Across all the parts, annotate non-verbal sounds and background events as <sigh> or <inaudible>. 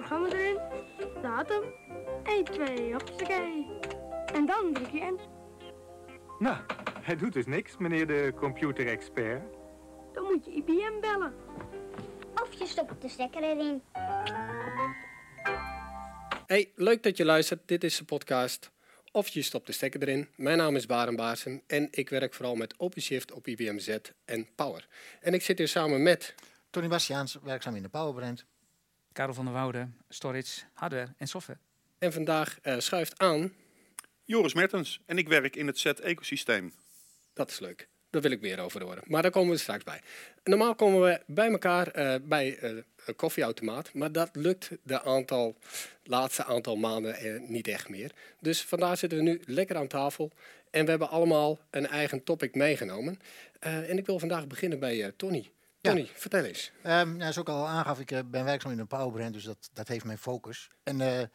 programma erin, datum, 1, 2, hoppakee. En dan druk je in. Nou, hij doet dus niks, meneer de computerexpert. Dan moet je IBM bellen. Of je stopt de stekker erin. Hey, leuk dat je luistert. Dit is de podcast. Of je stopt de stekker erin. Mijn naam is Baren Baarsen en ik werk vooral met OpenShift op IBM Z en Power. En ik zit hier samen met... Tony Bastiaans, werkzaam in de Powerbrand. Karel van der Woude, storage, hardware en software. En vandaag eh, schuift aan... Joris Mertens en ik werk in het Z-ecosysteem. Dat is leuk. Daar wil ik meer over horen. Maar daar komen we straks bij. Normaal komen we bij elkaar eh, bij eh, een koffieautomaat. Maar dat lukt de aantal, laatste aantal maanden niet echt meer. Dus vandaar zitten we nu lekker aan tafel. En we hebben allemaal een eigen topic meegenomen. Eh, en ik wil vandaag beginnen bij eh, Tony. Ja. Vertel eens. Ehm nou, zoals ik al aangaf, ik eh, ben werkzaam in een Powerbrand, dus dat, dat heeft mijn focus. En eh,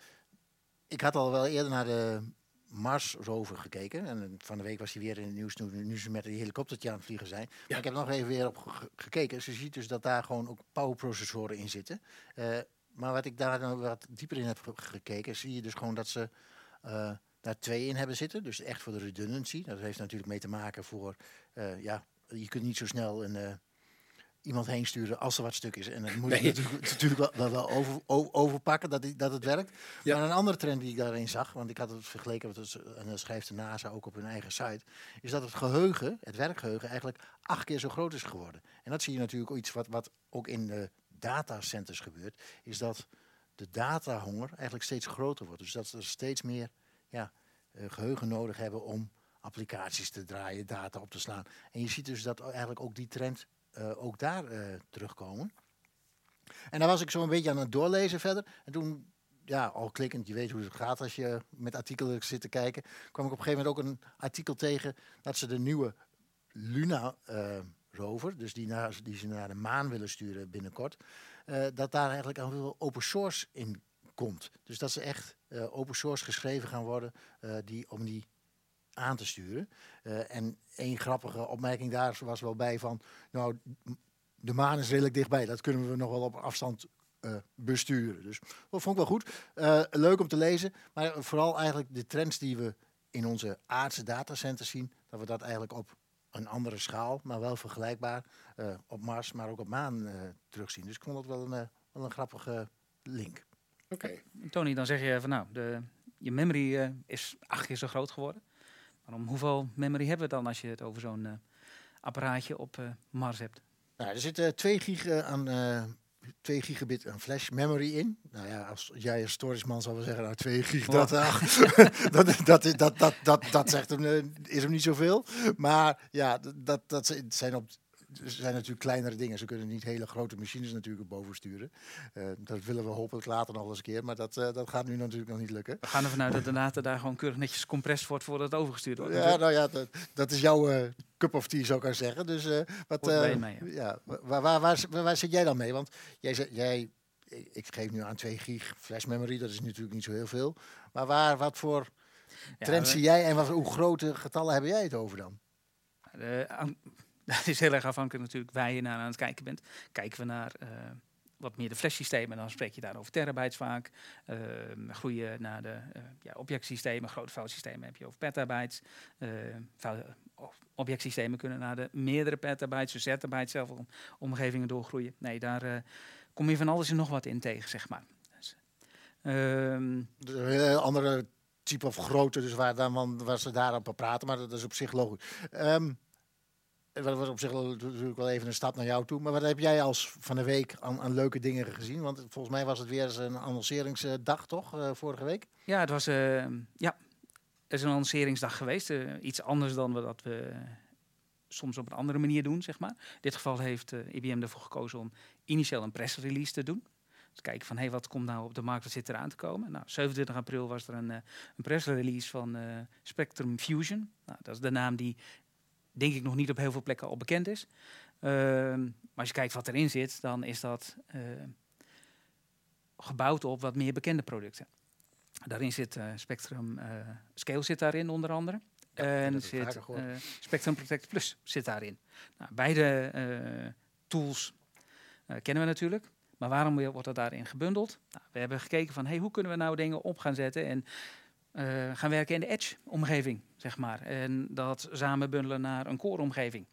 ik had al wel eerder naar de Mars rover gekeken. En eh, van de week was hij weer in het nieuws nu, nu ze met een helikoptertje aan het vliegen zijn. Maar ik heb nog even weer op ge- ge- gekeken. Dus je ziet dus dat daar gewoon ook powerprocessoren in zitten. Eh, maar wat ik daar dan wat dieper in heb ge- gekeken, zie je dus gewoon dat ze eh, daar twee in hebben zitten. Dus echt voor de redundancy. Dat heeft natuurlijk mee te maken voor, eh, ja, je kunt niet zo snel een... iemand heen sturen als er wat stuk is. En dat moet je natuurlijk, natuurlijk wel, wel, over, overpakken dat, die- dat het werkt. Ja. Maar een andere trend die ik daarin zag, want ik had het vergeleken met en dat schrijft de NASA ook op hun eigen site, is dat het geheugen, het werkgeheugen, eigenlijk acht keer zo groot is geworden. En dat zie je natuurlijk ook iets wat, wat ook in de datacenters gebeurt, is dat de datahonger eigenlijk steeds groter wordt. Dus dat ze steeds meer ja, eh, geheugen nodig hebben om applicaties te draaien, data op te slaan. En je ziet dus dat eigenlijk ook die trend ook daar eh, terugkomen. En dan was ik zo een beetje aan het doorlezen verder. En toen, ja, al klikkend, je weet hoe het gaat als je met artikelen zit te kijken, kwam ik op een gegeven moment ook een artikel tegen dat ze de nieuwe Luna eh, rover, dus die, die ze naar de maan willen sturen binnenkort, eh, dat daar eigenlijk al veel open source in komt. Dus dat ze echt eh, open source geschreven gaan worden eh, die, om die aan te sturen. Eh, en één grappige opmerking daar was wel bij van, nou, de maan is redelijk dichtbij. Dat kunnen we nog wel op afstand eh, besturen. Dus dat vond ik wel goed. Eh, leuk om te lezen. Maar vooral eigenlijk de trends die we in onze aardse datacenters zien, dat we dat eigenlijk op een andere schaal, maar wel vergelijkbaar op Mars, maar ook op maan terugzien. Dus ik vond dat wel een, wel een grappige link. Oké. Tony, dan zeg je van nou, de, je memory is acht keer zo groot geworden. Maar om hoeveel memory hebben we dan als je het over zo'n eh, apparaatje op eh, Mars hebt? Nou, er zit eh 2 gig eh, aan eh 2 gigabit aan flash memory in. Nou ja, als jij als storageman zou wel zeggen, nou 2 gig, <laughs> <laughs> dat, dat, dat, dat, dat, dat, zegt hem, is hem niet zoveel. Maar ja, dat, dat zijn op zijn natuurlijk kleinere dingen. Ze kunnen niet hele grote machines natuurlijk boven sturen. Eh, dat willen we hopelijk later nog wel eens een keer. Maar dat, eh, dat gaat nu natuurlijk nog niet lukken. We gaan ervan uit dat de data daar gewoon keurig netjes gecompressed wordt voordat het overgestuurd wordt. Ja, nou ja, dat, dat is jouw eh, cup of tea, zou ik maar zeggen. Dus wat, mij, ja. ja, waar, waar, waar, waar, waar zit jij dan mee? Want jij, jij, ik ik geef nu aan 2 gig flash memory, dat is natuurlijk niet zo heel veel. Maar waar, wat voor Ja, we- zie jij en wat, hoe grote getallen hebben jij het over dan? <laughs> dat is heel erg afhankelijk natuurlijk waar je naar aan het kijken bent. Kijken we naar eh, wat meer de flashsystemen, dan spreek je daar over terabytes vaak. Uh, groei je naar de eh, ja, objectsystemen, grote foutsystemen heb je over petabytes. Eh, vuil- of objectsystemen kunnen naar de meerdere petabytes, dus zettabytes zelf om, omgevingen doorgroeien. Nee, daar eh, kom je van alles en nog wat in tegen, zeg maar. Dus, ehm, andere type of grootte, dus waar, dan, waar ze daarop praten, maar dat is op zich logisch. Ehm dat was op zich natuurlijk wel even een stap naar jou toe. Maar wat heb jij als van de week aan, leuke dingen gezien? Want volgens mij was het weer eens een annonceringsdag, toch? eh, vorige week? Ja, het was eh, ja, er is een lanceringsdag geweest. eh, iets anders dan we dat we soms op een andere manier doen, zeg maar. In dit geval heeft IBM ervoor gekozen om initieel een pressrelease te doen. Dus kijken van, hé, wat komt nou op de markt, wat zit eraan te komen? Nou, 27 april was er een, een pressrelease van Spectrum Fusion. Nou, dat is de naam die, denk ik, nog niet op heel veel plekken al bekend is. Ehm, maar als je kijkt wat erin zit, dan is dat eh, gebouwd op wat meer bekende producten. Daarin zit eh, Spectrum eh, Scale zit daarin onder andere. en zit Spectrum Protect Plus zit daarin. Nou, beide tools kennen we natuurlijk. Maar waarom wordt dat daarin gebundeld? Nou, we hebben gekeken van hey, hoe kunnen we nou dingen op gaan zetten en gaan werken in de Edge-omgeving, zeg maar. En dat samen bundelen naar een core-omgeving.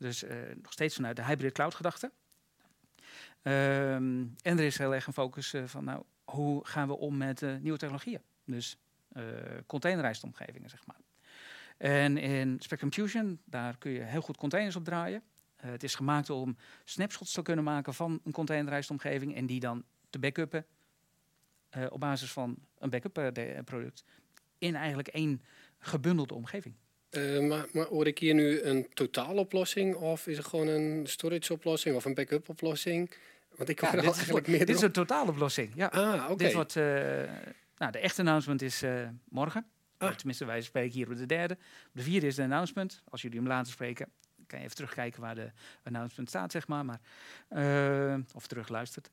Dus eh, nog steeds vanuit de hybrid cloud-gedachte. Ehm, en er is heel erg een focus eh, van, nou, hoe gaan we om met nieuwe technologieën? Dus containerized omgevingen, zeg maar. En in Spectrum Fusion, daar kun je heel goed containers op draaien. het is gemaakt om snapshots te kunnen maken van een containerized omgeving en die dan te backuppen op basis van een backup product in eigenlijk één gebundelde omgeving. Uh, maar, maar hoor ik hier nu een totaaloplossing of is het gewoon een storage oplossing of een backup oplossing? Want ik hoor ja, dit, eigenlijk meer dit is een totaaloplossing. Ja. Ah, oké. Dit wordt, uh, nou, de echte announcement is uh, morgen. Ah. Tenminste, wij spreken hier op de derde. Op de vierde is de announcement. Als jullie hem later spreken, kan je even terugkijken waar de announcement staat, zeg maar. maar of terugluistert.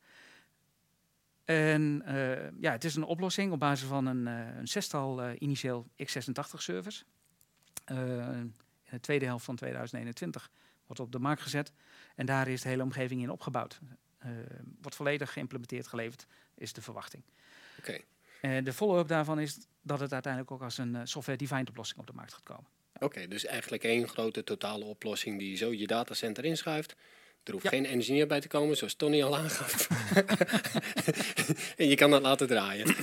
En uh, ja, het is een oplossing op basis van een, uh, een zestal uh, initieel x86 servers. in de tweede helft van 2021 wordt op de markt gezet. En daar is de hele omgeving in opgebouwd. wordt volledig geïmplementeerd geleverd, is de verwachting. Oké. Okay. de follow-up daarvan is dat het uiteindelijk ook als een software-defined oplossing op de markt gaat komen. Oké, dus eigenlijk één grote totale oplossing die zo je datacenter inschuift er hoeft geen engineer bij te komen, zoals Tony al aangaf. <laughs> en je kan dat laten draaien.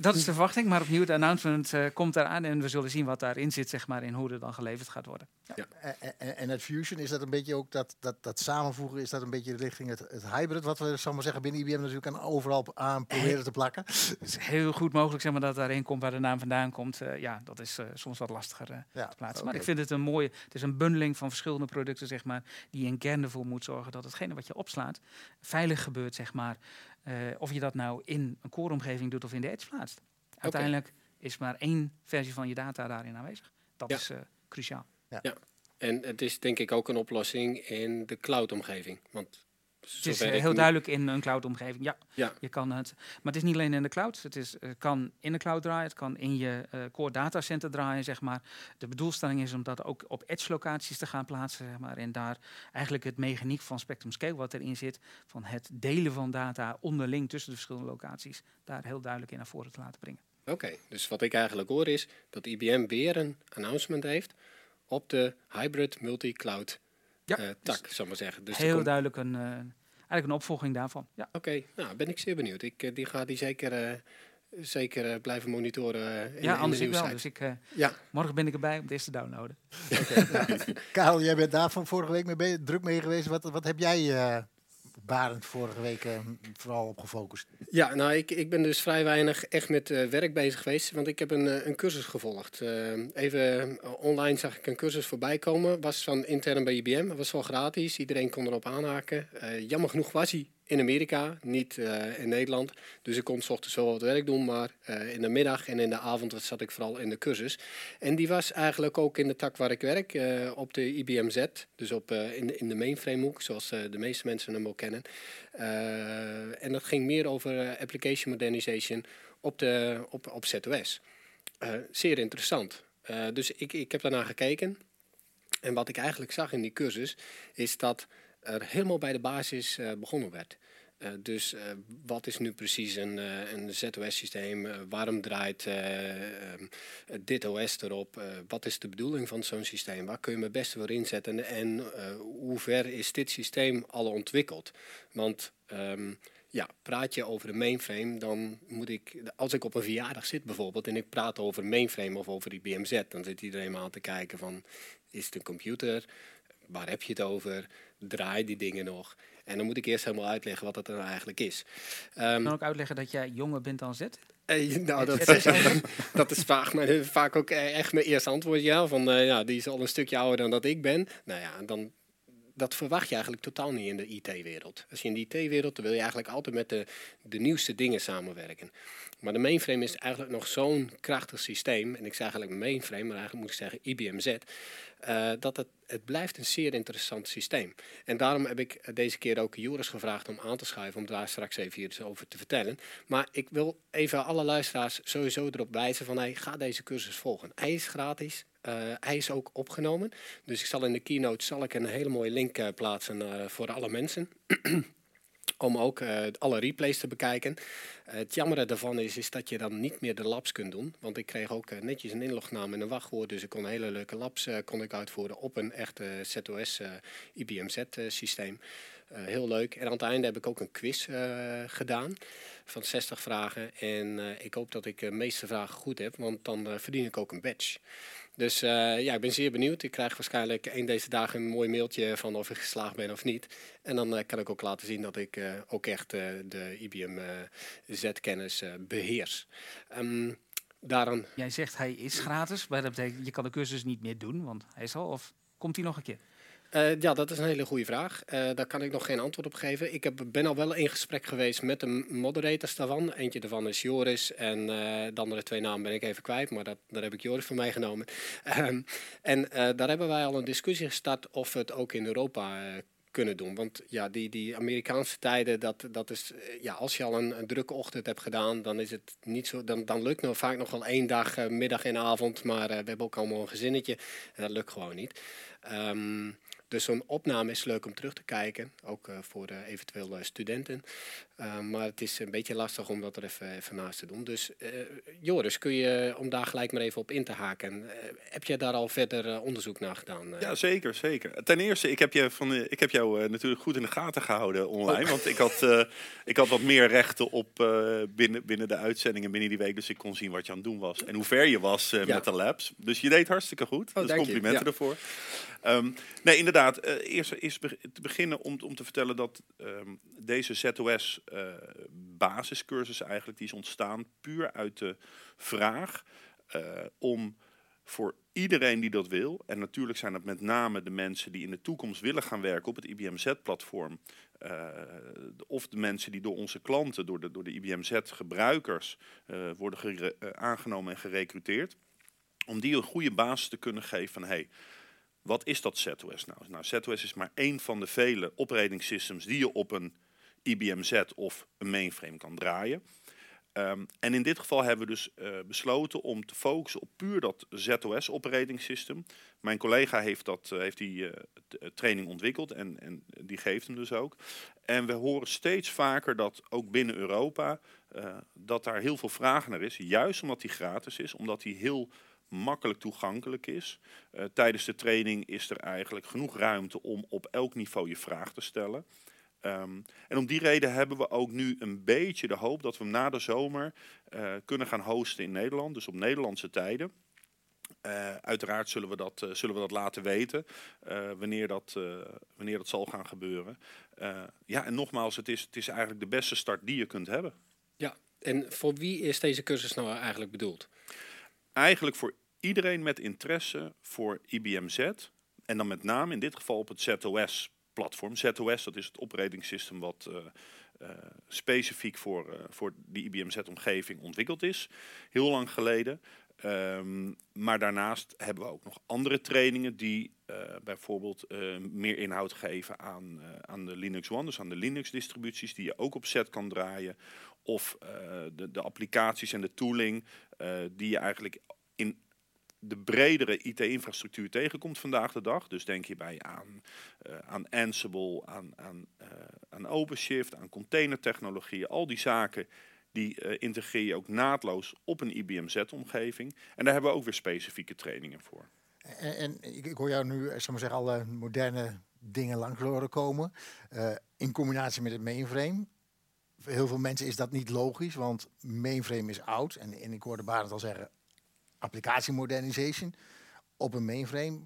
dat is de verwachting, maar opnieuw, de announcement uh, komt eraan en we zullen zien wat daarin zit, zeg maar, in hoe er dan geleverd gaat worden. Ja. En, en, en, het Fusion, is dat een beetje ook dat, dat, dat samenvoegen, is dat een beetje richting het, het hybrid, wat we, zal maar zeggen, binnen IBM natuurlijk aan overal aan proberen te plakken? Het is heel goed mogelijk, zeg maar, dat daarin komt waar de naam vandaan komt. Uh, ja, dat is uh, soms wat lastiger ja, te plaatsen. Okay. Maar ik vind het een mooie, het is een bundeling van verschillende producten, zeg maar, die in kern ervoor moet zorgen dat hetgene wat je opslaat veilig gebeurt, zeg maar. Uh, of je dat nou in een core-omgeving doet of in de edge plaatst. Uiteindelijk okay. is maar één versie van je data daarin aanwezig. Dat ja. is uh, cruciaal. Ja. ja. en het is denk ik ook een oplossing in de cloud-omgeving. Want het is heel nu... duidelijk in een cloud-omgeving. Ja, ja, je kan het. Maar het is niet alleen in de cloud. Het is, uh, kan in de cloud draaien. Het kan in je uh, core datacenter draaien, zeg maar. De bedoelstelling is om dat ook op edge-locaties te gaan plaatsen, zeg maar. En daar eigenlijk het mechaniek van Spectrum Scale wat erin zit, van het delen van data onderling tussen de verschillende locaties, daar heel duidelijk in naar voren te laten brengen. Oké, okay, dus wat ik eigenlijk hoor is dat IBM weer een announcement heeft op de hybrid multi-cloud ja, uh, tak, dus zal maar zeggen. Dus heel duidelijk een, uh, eigenlijk een opvolging daarvan. Ja. Oké, okay, nou ben ik zeer benieuwd. Ik uh, die ga die zeker, uh, zeker blijven monitoren. in, ja, in anders de ik wel. Dus ik, ja. morgen ben ik erbij om deze te downloaden. Okay, <laughs> Karel, jij bent daar van vorige week mee druk mee geweest. Wat, wat heb jij Barend vorige week uh, vooral op gefocust? Ja, nou, ik, ik ben dus vrij weinig echt met uh, werk bezig geweest, want ik heb een, uh, een cursus gevolgd. even online zag ik een cursus voorbij komen, was van intern bij IBM, was wel gratis, iedereen kon erop aanhaken. jammer genoeg was hij in Amerika, niet uh, in Nederland. Dus ik kon s ochtends wel wat werk doen, maar uh, in de middag en in de avond zat ik vooral in de cursus. En die was eigenlijk ook in de tak waar ik werk, uh, op de IBM Z, dus op, in, de, in de mainframe hoek, zoals de meeste mensen hem wel kennen. en dat ging meer over application modernization op, de, op, op ZOS. zeer interessant. dus ik, ik heb daarna gekeken. En wat ik eigenlijk zag in die cursus, is dat er helemaal bij de basis uh, begonnen werd. Uh, dus uh, wat is nu precies een, een ZOS-systeem? waarom draait dit OS erop? wat is de bedoeling van zo'n systeem? Waar kun je me best voor inzetten? En hoe ver is dit systeem al ontwikkeld? Want um, ja, praat je over een mainframe, dan moet ik, als ik op een verjaardag zit bijvoorbeeld en ik praat over mainframe of over die BMZ, dan zit iedereen maar aan te kijken van, is het een computer? Waar heb je het over? Draai die dingen nog? En dan moet ik eerst helemaal uitleggen wat dat dan eigenlijk is. Um, kan ook uitleggen dat jij jonger bent dan Z? Uh, nou, dat, dat is <laughs> vaak, maar, vaak ook echt mijn eerste antwoord. Ja, van uh, ja, die is al een stukje ouder dan dat ik ben. Nou ja, dan, dat verwacht je eigenlijk totaal niet in de IT-wereld. Als je in de IT-wereld, dan wil je eigenlijk altijd met de, de nieuwste dingen samenwerken. Maar de mainframe is eigenlijk nog zo'n krachtig systeem. En ik zeg eigenlijk mainframe, maar eigenlijk moet ik zeggen IBM Z. Uh, dat het, het blijft een zeer interessant systeem. En daarom heb ik deze keer ook Joris gevraagd om aan te schuiven, om daar straks even iets over te vertellen. Maar ik wil even alle luisteraars sowieso erop wijzen van, hey, ga deze cursus volgen. Hij is gratis, hij is ook opgenomen. Dus ik zal in de keynote zal ik een hele mooie link uh, plaatsen voor alle mensen. <clears throat> om ook eh, alle replays te bekijken. Eh, het jammere daarvan is, is dat je dan niet meer de labs kunt doen. Want ik kreeg ook eh, netjes een inlognaam en een wachtwoord. Dus ik kon hele leuke labs eh, kon ik uitvoeren op een echte ZOS eh, IBM Z eh, systeem. Eh, heel leuk. En aan het einde heb ik ook een quiz eh, gedaan van 60 vragen. En eh, ik hoop dat ik de meeste vragen goed heb, want dan eh, verdien ik ook een badge. Dus eh, ja, ik ben zeer benieuwd. Ik krijg waarschijnlijk een deze dagen een mooi mailtje van of ik geslaagd ben of niet. En dan eh, kan ik ook laten zien dat ik eh, ook echt de IBM Z-kennis eh, beheers. Ehm daarom, Jij zegt hij is gratis, maar dat betekent je kan de cursus niet meer doen, want hij is al. Of komt hij nog een keer? Eh, ja, dat is een hele goede vraag. Eh, daar kan ik nog geen antwoord op geven. Ik heb, ben al wel in gesprek geweest met de moderators daarvan. Eentje daarvan is Joris en eh, de andere twee namen ben ik even kwijt, maar dat, daar heb ik Joris van mij genomen. <laughs> Ehm, en daar hebben wij al een discussie gestart of we het ook in Europa kunnen doen. Want ja, die, die Amerikaanse tijden, dat, dat is, ja, als je al een, drukke ochtend hebt gedaan, dan is het niet zo, dan, dan lukt nou vaak nog wel één dag, middag en avond, maar we hebben ook allemaal een gezinnetje en dat lukt gewoon niet. Ehm, dus zo'n opname is leuk om terug te kijken, ook eh, voor eventueel eh, studenten. Uh, maar het is een beetje lastig om dat er even, even naast te doen. Dus uh, Joris, kun je om daar gelijk maar even op in te haken. Uh, heb jij daar al verder uh, onderzoek naar gedaan? Ja, zeker, zeker. Ten eerste, ik heb, je van, uh, ik heb jou natuurlijk goed in de gaten gehouden online. Oh. Want ik had, ik had wat meer rechten op binnen, binnen de uitzendingen binnen die week. Dus ik kon zien wat je aan het doen was. En hoe ver je was ja. met de labs. Dus je deed hartstikke goed. Oh, dus complimenten ja. ervoor. Um, nee, inderdaad. eerst, eerst te beginnen om, om te vertellen dat um, deze ZOS uh, basiscursus eigenlijk, die is ontstaan puur uit de vraag uh, om voor iedereen die dat wil, en natuurlijk zijn het met name de mensen die in de toekomst willen gaan werken op het IBM Z-platform, uh, of de mensen die door onze klanten, door de, door de IBM Z-gebruikers worden aangenomen en gerecruiteerd, om die een goede basis te kunnen geven van hey, wat is dat ZOS nou? Nou, ZOS is maar één van de vele operating systems die je op een IBM Z of een mainframe kan draaien. Um, en in dit geval hebben we dus uh, besloten om te focussen op puur dat ZOS operating system. Mijn collega heeft, dat, uh, heeft die uh, training ontwikkeld en, en die geeft hem dus ook. En we horen steeds vaker dat ook binnen Europa dat daar heel veel vragen naar is. Juist omdat die gratis is, omdat die heel makkelijk toegankelijk is. Uh, tijdens de training is er eigenlijk genoeg ruimte om op elk niveau je vraag te stellen. Um, en om die reden hebben we ook nu een beetje de hoop dat we hem na de zomer uh, kunnen gaan hosten in Nederland. Dus op Nederlandse tijden. Uh, uiteraard zullen we dat, uh, zullen we dat laten weten wanneer, dat, wanneer dat zal gaan gebeuren. ja, en nogmaals, het is, het is eigenlijk de beste start die je kunt hebben. Ja, en voor wie is deze cursus nou eigenlijk bedoeld? Eigenlijk voor iedereen met interesse voor IBM Z. En dan met name in dit geval op het ZOS-platform. ZOS, dat is het operating wat uh, uh, specifiek voor, uh, voor die IBM Z-omgeving ontwikkeld is. Heel lang geleden. Um, maar daarnaast hebben we ook nog andere trainingen die bijvoorbeeld meer inhoud geven aan, aan de Linux One, dus aan de Linux-distributies, die je ook op Z kan draaien. Of de, de applicaties en de tooling die je eigenlijk in de bredere IT-infrastructuur tegenkomt vandaag de dag. Dus denk hierbij aan, uh, aan Ansible, aan, aan, uh, aan OpenShift, aan containertechnologieën. Al die zaken die uh, integreer je ook naadloos op een IBM Z-omgeving. En daar hebben we ook weer specifieke trainingen voor. En, en ik, hoor jou nu, zal maar zeggen, alle moderne dingen langs horen komen. in combinatie met het mainframe. Voor heel veel mensen is dat niet logisch, want mainframe is oud. En, en ik hoorde Barend al zeggen, applicatie modernization op een mainframe.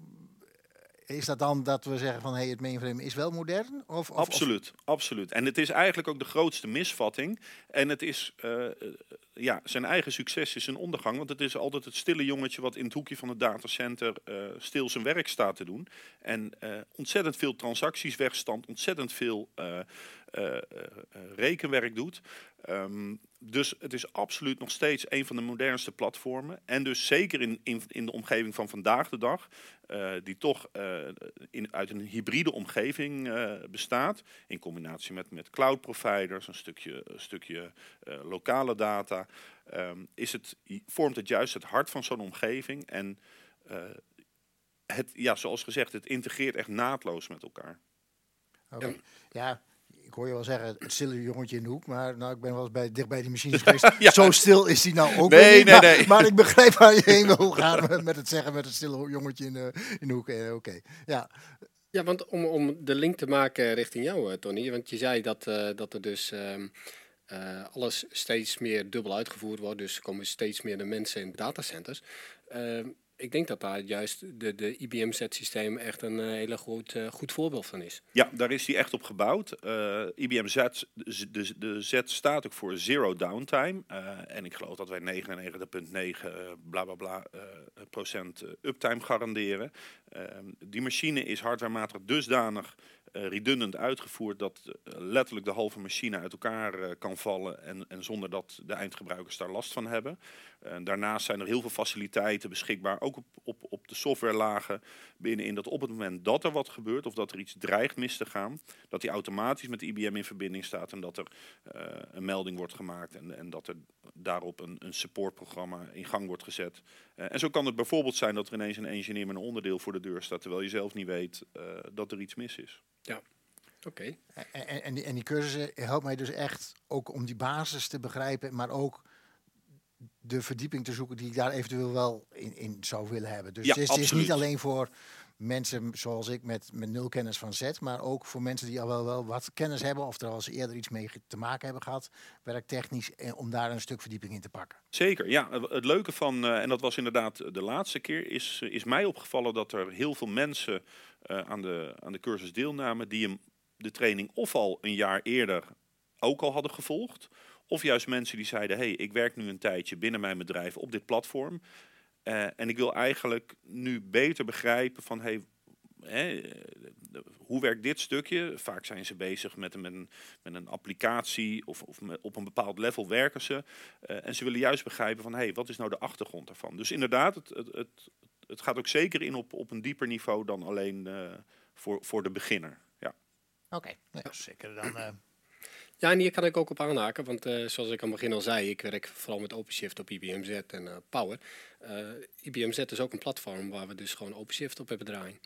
Is dat dan dat we zeggen van hey, het mainframe is wel modern? Of, of absoluut, absoluut. En het is eigenlijk ook de grootste misvatting. En het is uh, ja, zijn eigen succes is een ondergang. Want het is altijd het stille jongetje wat in het hoekje van het datacenter stil zijn werk staat te doen. En ontzettend veel transacties wegstand, ontzettend veel rekenwerk doet. Um, dus het is absoluut nog steeds een van de modernste platformen. En dus zeker in, in, in de omgeving van vandaag de dag, uh, die toch uh, in, uit een hybride omgeving uh, bestaat. In combinatie met, met cloud providers, een stukje, een stukje lokale data. Um, is het, vormt het juist het hart van zo'n omgeving. En het, ja, zoals gezegd, het integreert echt naadloos met elkaar. Okay. Ja, hoor je wel zeggen, het stille jongetje in de hoek. Maar nou, ik ben wel eens bij, dicht bij die machines <laughs> geweest. Zo stil is die nou ook Nee, niet, nee, maar, nee. maar ik begrijp waar je <laughs> heen wil gaan met- met het zeggen met het stille jongetje in de, in de hoek. Eh, Oké, ja. Ja, want om, om de link te maken richting jou, eh, Tony. Want je zei dat, eh, dat er dus ehm, eh, alles steeds meer dubbel uitgevoerd wordt. Dus er komen steeds meer de mensen in datacenters. Ehm, ik denk dat daar juist de, de IBM-Z-systeem echt een eh, hele goed, eh, goed voorbeeld van is. Ja, daar is hij echt op gebouwd. Eh, IBM Z, de, de, de Z staat ook voor Zero Downtime. En ik geloof dat wij 99,9 eh, bla bla bla procent uptime garanderen. Die machine is hardwarematig dusdanig redundant uitgevoerd dat eh, letterlijk de halve machine uit elkaar eh, kan vallen en, en zonder dat de eindgebruikers daar last van hebben. Eh, daarnaast zijn er heel veel faciliteiten beschikbaar, ook op, op, op de softwarelagen binnenin, dat op het moment dat er wat gebeurt of dat er iets dreigt mis te gaan, dat die automatisch met IBM in verbinding staat en dat er eh, een melding wordt gemaakt en, en dat er daarop een, een supportprogramma in gang wordt gezet. Eh, en zo kan het bijvoorbeeld zijn dat er ineens een engineer met een onderdeel voor de deur staat, terwijl je zelf niet weet eh, dat er iets mis is. Oké. En, en, en die, en die cursussen helpt mij dus echt ook om die basis te begrijpen, maar ook de verdieping te zoeken die ik daar eventueel wel in, in zou willen hebben. Dus Ja, het, is, het is niet alleen voor mensen zoals ik met, met nul kennis van Z, maar ook voor mensen die al wel, wel wat kennis hebben of er al eens eerder iets mee te maken hebben gehad, werktechnisch, eh, om daar een stuk verdieping in te pakken. Zeker, ja. Het- leuke van, eh, en dat was inderdaad de laatste keer, is, is mij opgevallen dat er heel veel mensen eh, aan, de, aan de cursus deelnamen die hem, de training of al een jaar eerder ook al hadden gevolgd. Of juist mensen die zeiden, hey, ik werk nu een tijdje binnen mijn bedrijf op dit platform. Eh, en ik wil eigenlijk nu beter begrijpen van, hey, hè, hoe werkt dit stukje? Vaak zijn ze bezig met een, met een, met een applicatie of, of met- op een bepaald level werken ze. Eh, en ze willen juist begrijpen van, hé, hey, wat is nou de achtergrond daarvan? Dus inderdaad, het, het, het, het gaat ook zeker in op, op een dieper niveau dan alleen eh, voor, voor de beginner. Ja. Oké, ja, zeker dan. Ja, en hier kan ik ook op aanhaken, want eh, zoals ik aan het begin al zei, ik werk vooral met OpenShift op IBM Z en eh, Power. Eh, IBM Z is ook een platform waar we dus gewoon OpenShift op hebben draaien.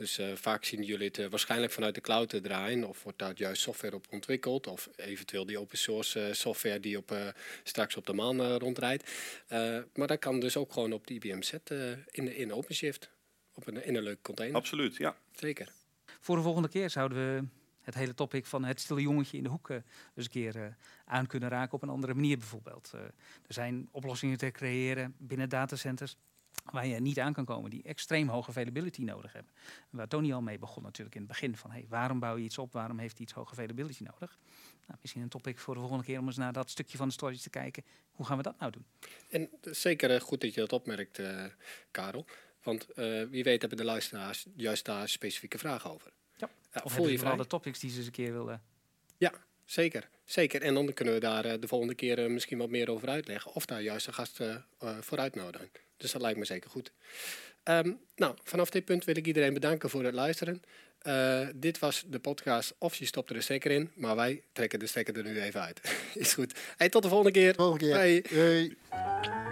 Dus eh, vaak zien jullie het waarschijnlijk vanuit de cloud te draaien, of wordt daar juist software op ontwikkeld, of eventueel die open source software die op, eh, straks op de maan eh, rondrijdt. Eh, maar dat kan dus ook gewoon op de IBM Z eh, in, in OpenShift, op een, in een leuke container. Absoluut, ja. Zeker. Voor de volgende keer zouden we het hele topic van het stille jongetje in de hoek eh, dus een keer eh, aan kunnen raken op een andere manier bijvoorbeeld. Eh, er zijn oplossingen te creëren binnen datacenters waar je niet aan kan komen, die extreem hoge availability nodig hebben. Waar Tony al mee begon natuurlijk in het begin van hey, waarom bouw je iets op, waarom heeft iets hoge availability nodig? Nou, misschien een topic voor de volgende keer om eens naar dat stukje van de storage te kijken. Hoe gaan we dat nou doen? En zeker goed dat je dat opmerkt, Karel. Want wie weet hebben de luisteraars juist daar specifieke vragen over. Ja. Ja, Of voel je vrij? de topics die ze eens een keer willen Ja, zeker. Zeker. En dan kunnen we daar eh, de volgende keer eh, misschien wat meer over uitleggen. Of daar juist een gast eh, eh, voor uitnodigen. Dus dat lijkt me zeker goed. Ehm, nou, vanaf dit punt wil ik iedereen bedanken voor het luisteren. Eh, dit was de podcast Of je stopt er de stekker in. Maar wij trekken de stekker er nu even uit. <laughs> Is goed. Hey, tot de volgende keer. volgende keer. Bye. Hey.